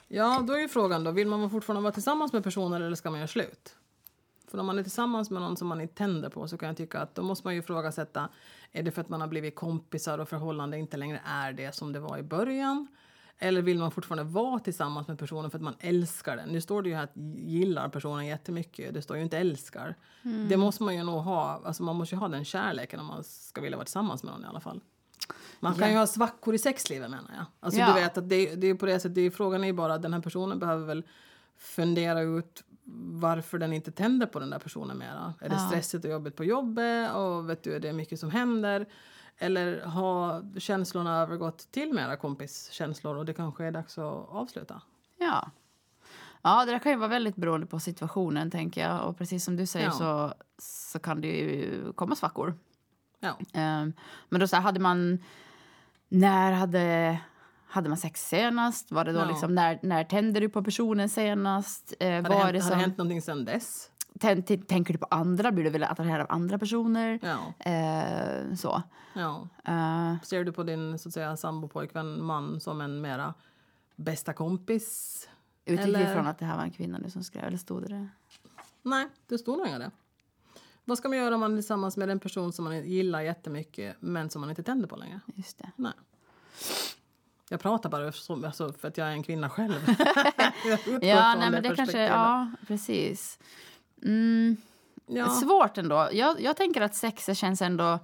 Ja, då är ju frågan då, vill man fortfarande vara tillsammans med personer eller ska man göra slut? För För om man är tillsammans med någon som man inte tänder på så kan jag tycka att då måste man ju ifrågasätta, är det för att man har blivit kompisar och förhållande inte längre är det som det var i början? Eller vill man fortfarande vara tillsammans med personen för att man älskar den? Nu står det ju här att gillar personen jättemycket, det står ju inte älskar. Det måste man ju nog ha, alltså man måste ju ha den kärleken om man ska vilja vara tillsammans med någon i alla fall. Man kan Ja. ju ha svackor i sexlivet menar jag. Alltså Ja. du vet att det, det är på det sättet, det är, frågan är ju bara att den här personen behöver väl fundera ut varför den inte tänder på den där personen mera. Är det Ja. stressigt och jobbigt på jobbet och vet du, det är mycket som händer? Eller har känslorna övergått till mera kompiskänslor och det kanske är dags att avsluta? Ja. Ja, det där kan ju vara väldigt beroende på situationen, tänker jag. Och precis som du säger Ja. så, så kan det ju komma svackor. Ja. Ehm, men då så här, hade man... När hade, hade man sex senast? Var det då Ja. liksom, när, när tände du på personen senast? Eh, Har det, var hänt, det som, det hänt någonting sedan dess? Tänker du på andra? Blir du väldigt attraherad av andra personer? Ja. Eh, så. ja. Eh, Ser du på din så att säga, sambo, pojkvän, man som en mera bästa kompis? utgick Eller- ifrån att det här var en kvinna nu som skrev, eller stod det det? Nej, det står nog inga det. Vad ska man göra om man är tillsammans med en person som man gillar jättemycket men som man inte tänder på längre? Just det. Nej. Jag pratar bara som, alltså, för att jag är en kvinna själv. Ja, nej, men det kanske, ja, precis. Mm. Ja. Svårt ändå. Jag, jag tänker att sex känns ändå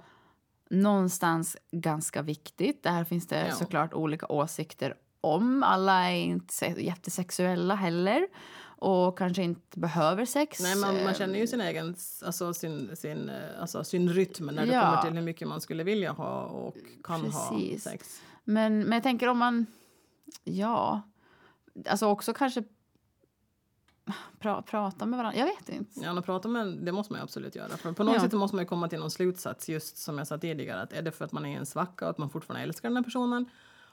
någonstans ganska viktigt. Där finns det Ja. såklart olika åsikter om. Alla är inte se- jättesexuella heller och kanske inte behöver sex. Nej, man, man känner ju sin egen alltså sin, sin, eh, alltså sin rytm när det Ja. kommer till hur mycket man skulle vilja ha och kan Precis. ha sex. Men, men jag tänker om man... Ja. Alltså också kanske pra, prata med varandra. Jag vet inte. Ja, prata med, det måste man ju absolut göra. För på något Ja. sätt måste man ju komma till någon slutsats, just som jag sa tidigare. Att är det för att man är i en svacka och att man fortfarande älskar den här personen?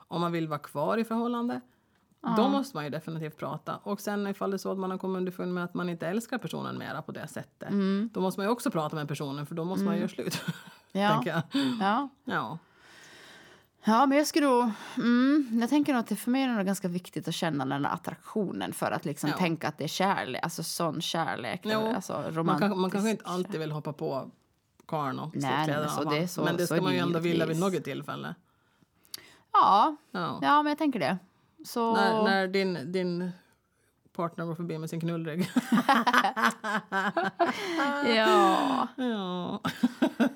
Om man vill vara kvar i förhållande? Då måste man ju definitivt prata. Och sen ifall det är så att man har kommit underfund med att man inte älskar personen mera på det sättet. Då måste man ju också prata med personen för då måste man ju göra slut. Ja. tänker jag. Ja. Ja. Ja, men jag skulle nog... Mm, jag tänker nog att det för mig är nog ganska viktigt att känna den här attraktionen för att liksom Ja. tänka att det är kärlek, alltså sån kärlek. Jo, eller, alltså Man, kan, man kanske inte alltid vill hoppa på karln och Nej, men så det så- Men det ska man det ju ändå vilja vid något tillfälle. Ja, Ja. ja, men jag tänker det. Så... När, när din, din partner går förbi med sin knullrygg. Ja. ja.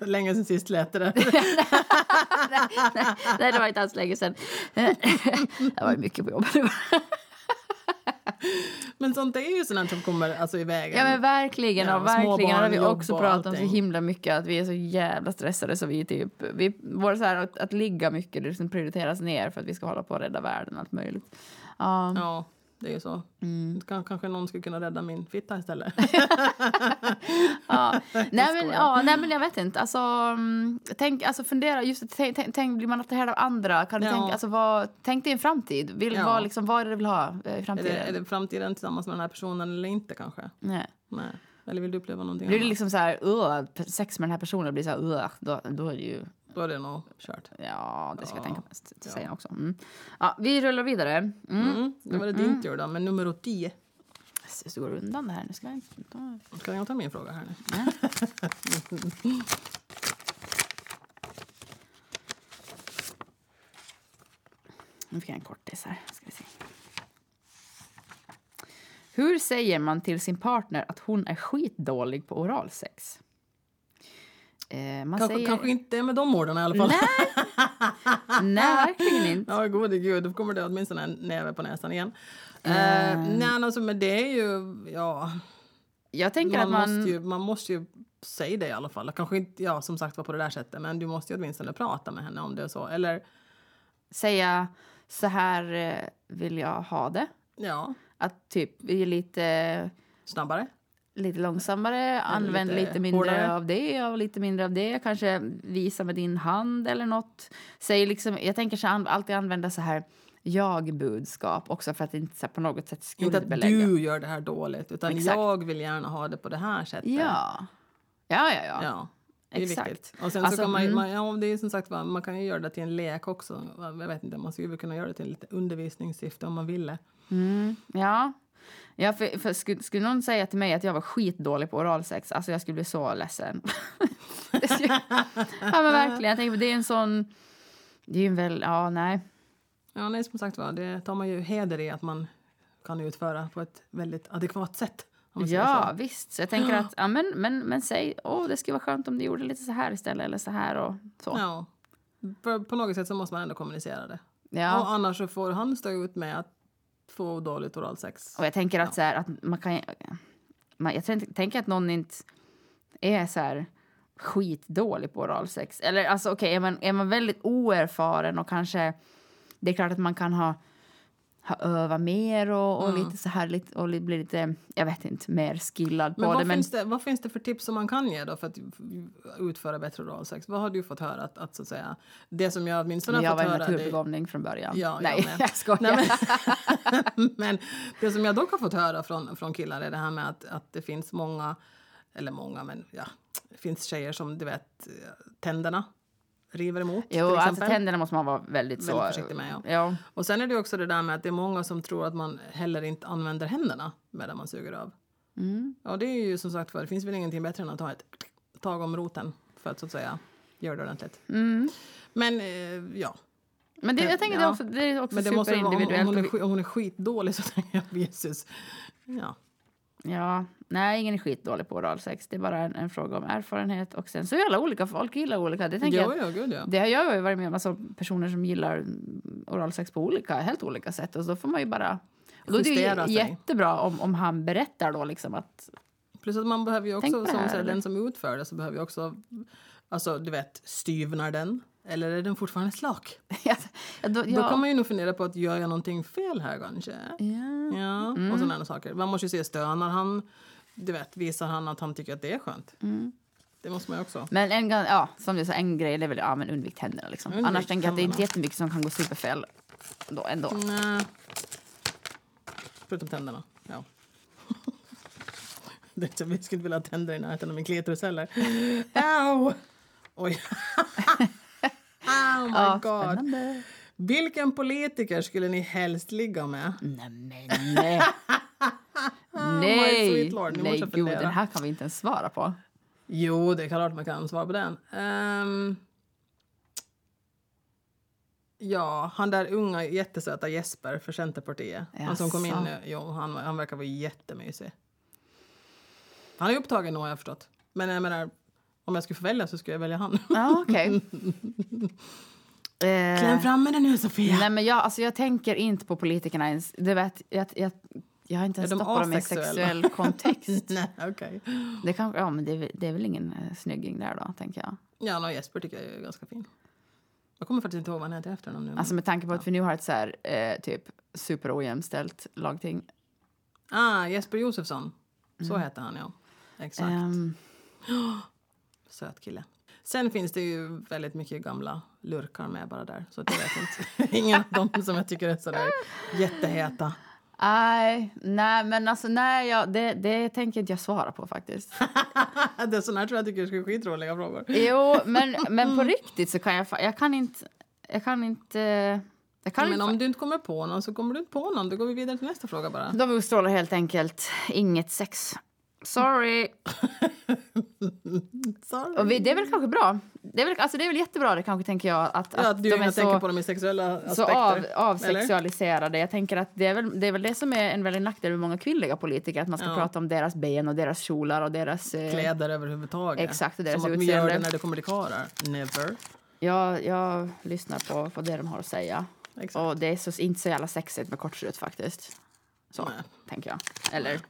Länge sen sist lät det där. Nej, det var inte alls länge sedan. det var mycket på jobbet. Men sånt är ju sånt som kommer alltså, i vägen. Ja men verkligen, Ja, och verkligen. Det har vi också pratat om så himla mycket att vi är så jävla stressade så vi typ, vi, vår så här, att, att ligga mycket det liksom prioriteras ner för att vi ska hålla på och rädda världen allt möjligt. Ja. Ja, det är ju så. Mm. Kan, kanske någon skulle kunna rädda min fitta istället. Ja. nej, men, ja, nej men jag vet inte. Alltså, mm, tänk, alltså fundera, just det, tänk, tänk, tänk, blir man attraherad av andra? Kan du Ja. tänka, alltså, vad, tänk dig en framtid. Vill, Ja. vad, liksom, vad är det du vill ha eh, i är, framtiden? det, är det framtiden tillsammans med den här personen eller inte kanske? Nej. Nej. Eller vill du uppleva någonting Blir det annat? liksom så här, sex med den här personen blir så här, då, då är det ju Då är det nog kört. Ja, det ska jag Ja. tänka mest. Ja. Säga också. Mm. Ja, vi rullar vidare. Mm. Mm. Då var det din tur då, men nummer 10. Så det går undan det här. Nu ska jag då- Kan jag ta min fråga här nu? Nu fick jag en kortis här. Ska vi se. Hur säger man till sin partner att hon är skitdålig på oralsex? Eh, man Kanske, säger... kanske inte med de orden i alla fall. Nej, verkligen inte. Ja, gode gud, då kommer det åtminstone en näve på näsan igen. Eh. Uh, nej, alltså, men det är ju... Ja, Jag tänker man, att man... måste ju, man måste ju säga det i alla fall. Kanske inte, ja, som sagt var på det där sättet, men du måste ju åtminstone prata med henne om det och så. Eller, säga så här vill jag ha det. ja, Att typ vi är lite, snabbare. Lite långsammare, använd lite lite, mindre hårdare. av det och lite mindre av det. Kanske visa med din hand eller något. Säg liksom, jag tänker så alltid använda så här jag-budskap också för att inte så på något sätt Inte att skuldbelägga. du gör det här dåligt, utan Exakt. jag vill gärna ha det på det här sättet. Ja. Ja, ja, ja. Ja, det är Exakt. viktigt. Och sen Alltså, så kan man, mm. man, ja, det är som sagt man kan ju göra det till en lek också. Jag vet inte, man skulle kunna göra det till lite undervisningssyfte om man ville. Mm, ja. Ja, för, för skulle, skulle någon säga till mig att jag var skitdålig på oralsex, alltså jag skulle bli så ledsen. Skulle- ja men verkligen, jag tänker, det är en sån... Det är ju en väl, ja nej. Ja, nej, som sagt var, det tar man ju heder i att man kan utföra på ett väldigt adekvat sätt. Ja, så. visst. Så jag tänker att, ja men, men, men säg, åh det skulle vara skönt om du gjorde lite så här istället eller så här och så. ja. På, på något sätt så måste man ändå kommunicera det. Ja. Och annars så får han stå ut med att få dåligt oralsex. Och jag tänker att, så här, att man kan... Man, jag tänk- tänker att någon inte är så här skitdålig på oralsex. Eller alltså okej, är, man, är man väldigt oerfaren och kanske... Det är klart att man kan ha, ha övat mer och, och lite så här lite, och li- bli lite, jag vet inte, mer skillad Men på vad, det. Men finns det, vad finns det för tips som man kan ge då för att utföra bättre oralsex? Vad har du fått höra? Att, att, så att säga, det som jag åtminstone har jag fått var en höra... Det, naturbegåvning från början. Ja, jag Nej, med. jag skojar. Nej, men, men det som jag dock har fått höra från, från killar är det här med att, att det finns många, eller många, men ja, det finns tjejer som du vet, tänderna river emot. Jo, till alltså tänderna måste man vara väldigt, så... Väldigt försiktig med, ja. ja. Och sen är det också det där med att det är många som tror att man heller inte använder händerna medan man suger av. Mm. Ja, det är ju som sagt för det finns väl ingenting bättre än att ta ett tag om roten för att så att säga göra det ordentligt. Mm. Men eh, ja, Men det, jag tänker det Ja. är också, det är också men det måste vara, om, om, superindividuellt. hon är, om hon är skitdålig så tänker jag Jesus. Ja. Ja, nej, ingen är skitdålig på oralsex. Det är bara en, en fråga om erfarenhet. Och sen så är alla olika, folk gillar olika. Det tänker Jo, jag. ja, gud ja. Det har jag ju varit med om, alltså personer som gillar oralsex på olika, helt olika sätt. Och så får man ju bara... Och då är det ju jättebra om, om han berättar då liksom att... Plus att man behöver ju också, som här, den som utför det så behöver ju också, alltså du vet, styvnar den? Eller är den fortfarande slak? ja, då, Då ja, kan man ju nog fundera på att gör jag någonting fel här kanske? ja. Ja, Mm. och sådana saker. Man måste ju se, stönar han? Du vet, visar han att han tycker att det är skönt? Mm. Det måste man ju också. Men en, ja, som du sa, en grej är väl ja, men undvik tänderna. Liksom. Undvik Annars tänker jag att det är inte jättemycket som kan gå superfel då ändå. Nej. Förutom tänderna. Ja. Det är så, vi skulle inte vilja ha tänder i närheten av min klitoris heller. Au! Oj. oh my Ja, god. spännande. Vilken politiker skulle ni helst ligga med? Nej, men nej. nej, lord, nej gud, den här kan vi inte ens svara på. Jo, det är klart man kan svara på den. Ehm, ja, han där unga jättesöta Jesper för Centerpartiet. Han som kom in Jaså. nu, jo, han, han verkar vara jättemysig. Han är upptagen nu har jag förstått. Men jag menar, om jag skulle få välja så skulle jag välja han. Ja, okej. Eh, Kläm fram med den nu Sofia! nej, men jag, alltså, jag tänker inte på politikerna ens. Det vet, jag, jag, jag har inte ens stoppat dem i en sexuell kontext. Nej, okej. Det, kan, ja, men det, är väl- det är väl ingen eh, snygging där då, tänker jag. Ja, no, Jesper tycker jag är ganska fin. Jag kommer faktiskt inte ihåg vad han heter efter honom nu. Alltså med tanke på att vi nu har ett så här, eh, typ superojämställt lagting. Ah, Jesper Josefsson. Så heter han, ja. Exakt. Ehm, Söt kille. Sen finns det ju väldigt mycket gamla lurkar med bara där. Så jag vet inte. Ingen av dem som jag tycker är sådär jätteheta. nej, nej, men alltså nej, ja, det, det tänker inte jag svara på faktiskt. det är sådana här tror jag tycker är skitroliga frågor. Jo, men, men på riktigt så kan jag, jag kan inte, jag kan inte, jag Men inte om du inte kommer på någon så kommer du inte på någon. Då går vi vidare till nästa fråga bara. De utstrålar helt enkelt inget sex. Sorry. Och vi, det är väl kanske bra. Det är väl, alltså det är väl jättebra det kanske, tänker jag. Att, Ja, att du de är jag tänker så, på dem i sexuella aspekter. så av, eller? avsexualiserade. Jag tänker att det är, väl, det är väl det som är en väldigt nackdel med många kvinnliga politiker. Att man ska Ja. prata om deras ben och deras kjolar och deras... Eh, Kläder överhuvudtaget. Exakt, och deras Som att vi gör utseende. det när det kommer till karlar. Never. jag, jag lyssnar på, på det de har att säga. Exakt. Och det är så, inte så jävla sexigt med kortstrut faktiskt. Så, Nej. tänker jag. Eller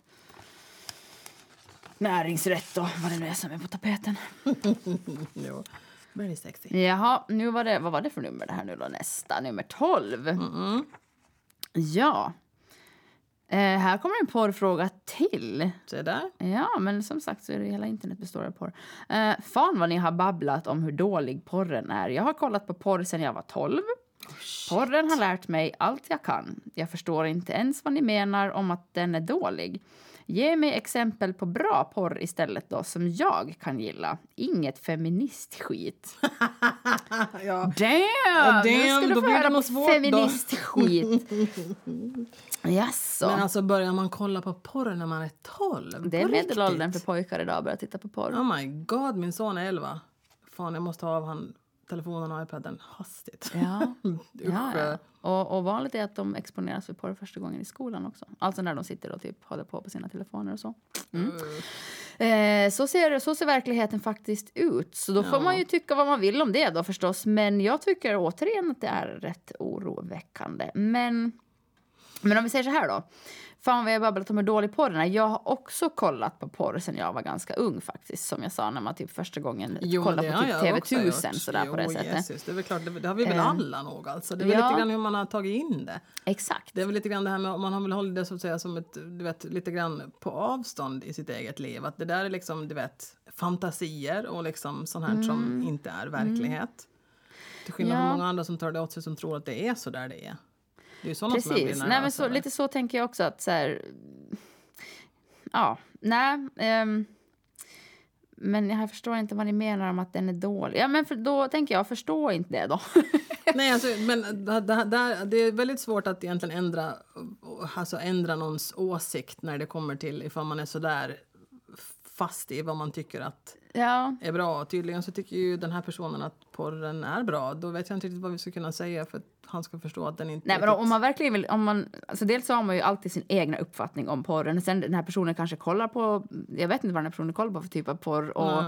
näringsrätt och vad det nu är som är på tapeten. Very sexy. Jaha, nu var det, vad var det för nummer det här nu då? Nästa, nummer 12. Mm. Ja. Eh, här kommer en porrfråga till. Se där. Ja, men som sagt så är det hela internet består av porr. Eh, fan vad ni har babblat om hur dålig porren är. Jag har kollat på porr sedan jag var 12. Porren har lärt mig allt jag kan. Jag förstår inte ens vad ni menar om att den är dålig. Ge mig exempel på bra porr istället då, som jag kan gilla. Inget feministskit. ja. Damn! damn, nu ska du få höra på feministskit. Jaså? Men alltså börjar man kolla på porr när man är 12? det är medelåldern för pojkar idag att börja titta på porr. Oh my god, min son är 11. Fan, jag måste ha av han telefonen och iPaden hastigt. Ja. Ja, ja. Och, och vanligt är att de exponeras för porr första gången i skolan också. Alltså när de sitter och typ håller på på sina telefoner och så. Mm. Eh, så, ser, så ser verkligheten faktiskt ut. Så då får Ja. man ju tycka vad man vill om det då förstås. Men jag tycker återigen att det är rätt oroväckande. Men, men om vi säger så här då. Fan vad jag babblat om hur dålig porren är. Jag har också kollat på porr sen jag var ganska ung faktiskt. Som jag sa när man typ första gången kollade på typ jag också TV1000 gjort. sådär på det Jo, sättet. Jesus, det är väl klart, det, det har vi väl Eh, alla nog alltså. Det är väl ja. lite grann hur man har tagit in det. Exakt. Det är väl lite grann det här med, man har väl hållit det så att säga som ett, du vet, lite grann på avstånd i sitt eget liv. Att det där är liksom, du vet, fantasier och liksom sånt här som inte är verklighet. Till skillnad Mm. Ja. från många andra som tar det åt sig som tror att det är så där det är. Det är ju sådana som jag blir Precis. Nej, men så, över. lite så tänker jag också att så här, Ja, nej. ehm, men jag förstår inte vad ni menar om att den är dålig. Ja, men för, då tänker jag, förstå inte det då. Nej, alltså, men det, det, det, det är väldigt svårt att egentligen ändra, alltså ändra någons åsikt när det kommer till ifall man är så där fast i vad man tycker att ja, är bra. Tydligen så tycker ju den här personen att porren är bra. Då vet jag inte riktigt vad vi ska kunna säga för att han ska förstå att den inte nej, men om man verkligen vill, om man, alltså dels så har man ju alltid sin egna uppfattning om porren. Sen den här personen kanske kollar på, jag vet inte vad den här personen kollar på för typ av porr. Och,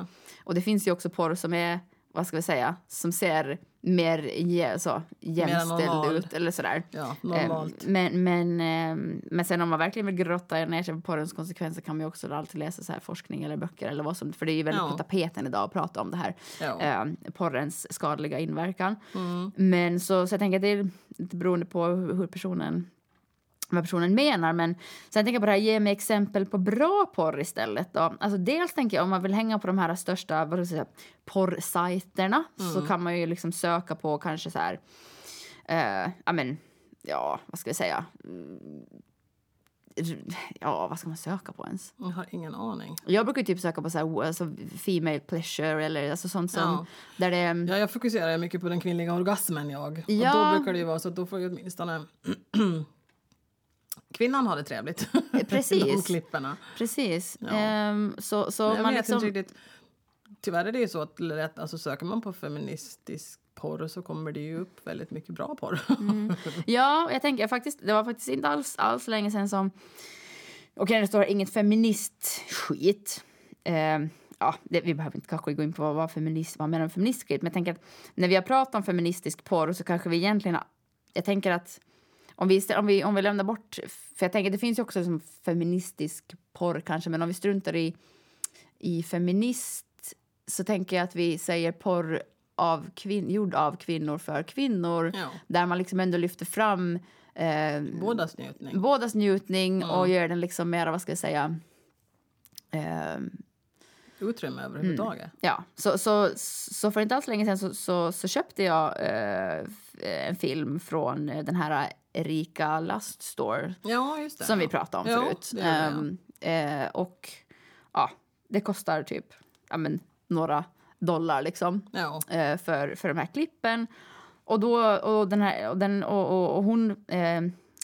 och det finns ju också porr som är, vad ska vi säga, som ser mer så, jämställd ut eller sådär. Ja, normalt. Eh, Men, men, eh, men sen om man verkligen vill grotta ner sig på porrens konsekvenser kan man ju också alltid läsa så här forskning eller böcker eller vad som, för det är ju väldigt Ja. på tapeten idag att prata om det här. Ja. Eh, porrens skadliga inverkan. Mm. Men så, så jag tänker att det är lite beroende på hur personen vad personen menar. Men sen tänker jag på det här, ge mig exempel på bra porr istället. Då. Alltså dels tänker jag om man vill hänga på de här största vad jag säga, porrsajterna så kan man ju liksom söka på kanske så här, eh, ja men, ja vad ska vi säga, Mm, ja vad ska man söka på ens? Jag har ingen aning. Jag brukar typ söka på så här, alltså, female pleasure eller alltså sånt som, Ja. där det Ja, jag fokuserar mycket på den kvinnliga orgasmen jag. Ja. Och då brukar det ju vara så att då får ju åtminstone kvinnan ha det trevligt. Precis. I de klipperna. Precis. Ja. Ehm, så så man liksom... riktigt. Tyvärr är det ju så att lätt, alltså söker man på feministisk porr så kommer det ju upp väldigt mycket bra porr. Mm. Ja, jag tänker faktiskt, det var faktiskt inte alls, alls länge sedan som... Okej, det står inget feministskit. Ehm, ja, det, vi behöver inte kanske gå in på vad, vad, feminist, vad menar med feministskit, men jag tänker att när vi har pratat om feministisk porr så kanske vi egentligen... har- Jag tänker att om vi, om vi, om vi lämnar bort... För jag tänker det finns ju också som feministisk porr kanske, men om vi struntar i, i feminist så tänker jag att vi säger porr av kvin, gjord av kvinnor för kvinnor. Ja. Där man liksom ändå lyfter fram eh, Bådas njutning. bådas njutning Mm. och gör den liksom mer, vad ska jag säga... Eh, Utrymme överhuvudtaget. ja, så, så, så för inte alls länge sedan så, så, så köpte jag eh, en film från den här Erika Lust Store Ja, det. som vi pratade om Ja, förut. det gör vi, Ehm, eh, och ja, det kostar typ ja, men, några dollar liksom eh, för, för de här klippen. Och, då, och, den här, och, den, och, och, och hon, eh,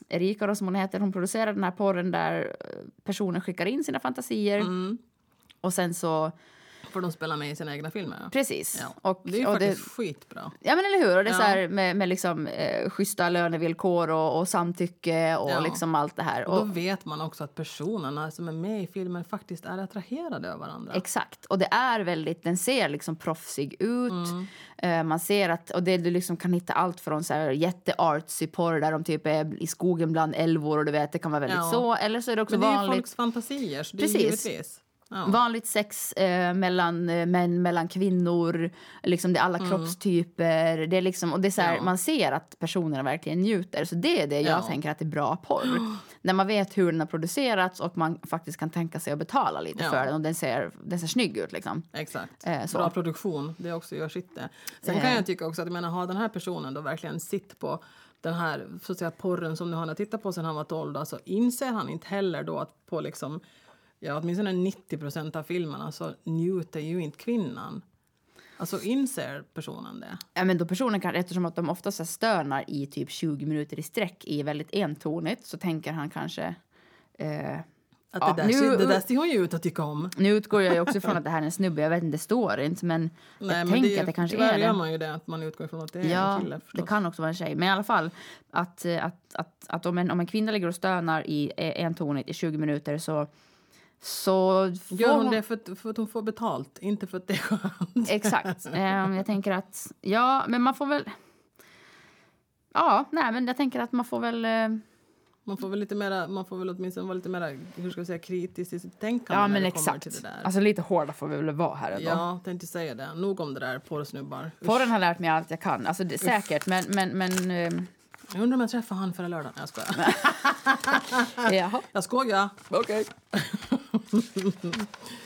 Erika då, som hon heter, hon producerar den här porren där eh, personen skickar in sina fantasier. Mm. Och sen så, Får de spela med i sina egna filmer? Ja. precis. Ja. Och, det är ju och faktiskt skitbra. Ja men eller hur, och det är Ja. så här med, med liksom eh, schyssta lönevillkor och, och samtycke och Ja. liksom allt det här. Och då Och, vet man också att personerna som är med i filmen faktiskt är attraherade av varandra. Exakt, och det är väldigt, den ser liksom proffsig ut. Mm. Eh, man ser att, och det, du liksom kan hitta allt från så här jätteartsy porr där de typ är i skogen bland älvor och du vet, det kan vara väldigt så. Eller så är det också Men det är vanligt. folks fantasier, så det Precis. är givetvis. Vanligt sex eh, mellan eh, män, mellan kvinnor, liksom det är alla kroppstyper. Det är liksom, och det är så här, Mm. Ja. Man ser att personerna verkligen njuter. Så det är det jag Ja. tänker att det är bra porr. När man vet hur den har producerats och man faktiskt kan tänka sig att betala lite Ja. för den och den ser, den ser snygg ut. Liksom. Exakt. Eh, så. Bra produktion, det också gör sitt det. Sen kan Eh. jag tycka också att jag menar, har den här personen då verkligen sitt på den här så att säga, porren som nu han har tittat på sen han var 12 då, så inser han inte heller då att på liksom, ja, åtminstone 90 procent av filmerna så njuter ju inte kvinnan. Alltså inser personen det? Ja, men då personen kan, eftersom att de ofta så här stönar i typ 20 minuter i sträck i väldigt entonigt så tänker han kanske... Eh, Att Ja, det, där, nu- det där ser hon ju ut att tycka om. nu utgår jag ju också från att det här är en snubbe, jag vet inte, det står inte men jag men tänker att det kanske är gör det. man ju det, att man utgår ifrån att det är Ja, en kille förstås. det kan också vara en tjej. Men i alla fall, att, eh, att, att, att om, en, om en kvinna ligger och stönar i eh, entonigt i 20 minuter så, så Gör hon det för att, för att hon får betalt, inte för att det är skönt? Exakt. Ehm, jag tänker att, ja, men man får väl... Ja, nej, men jag tänker att man får väl... eh, Man får väl lite mera, man får väl åtminstone vara lite mera, hur ska jag säga, kritisk i sitt tänkande Ja, när men exakt. till det där. Alltså lite hårda får vi väl vara här ändå. ja, tänkte säga det. Nog om det där porrsnubbar. Porren har lärt mig allt jag kan. Alltså, det, säkert, men... men, men ehm, Jag undrar om jag träffar han förra lördagen. Jag skojar. jaha, Jag skojar. okej. ハハハハ。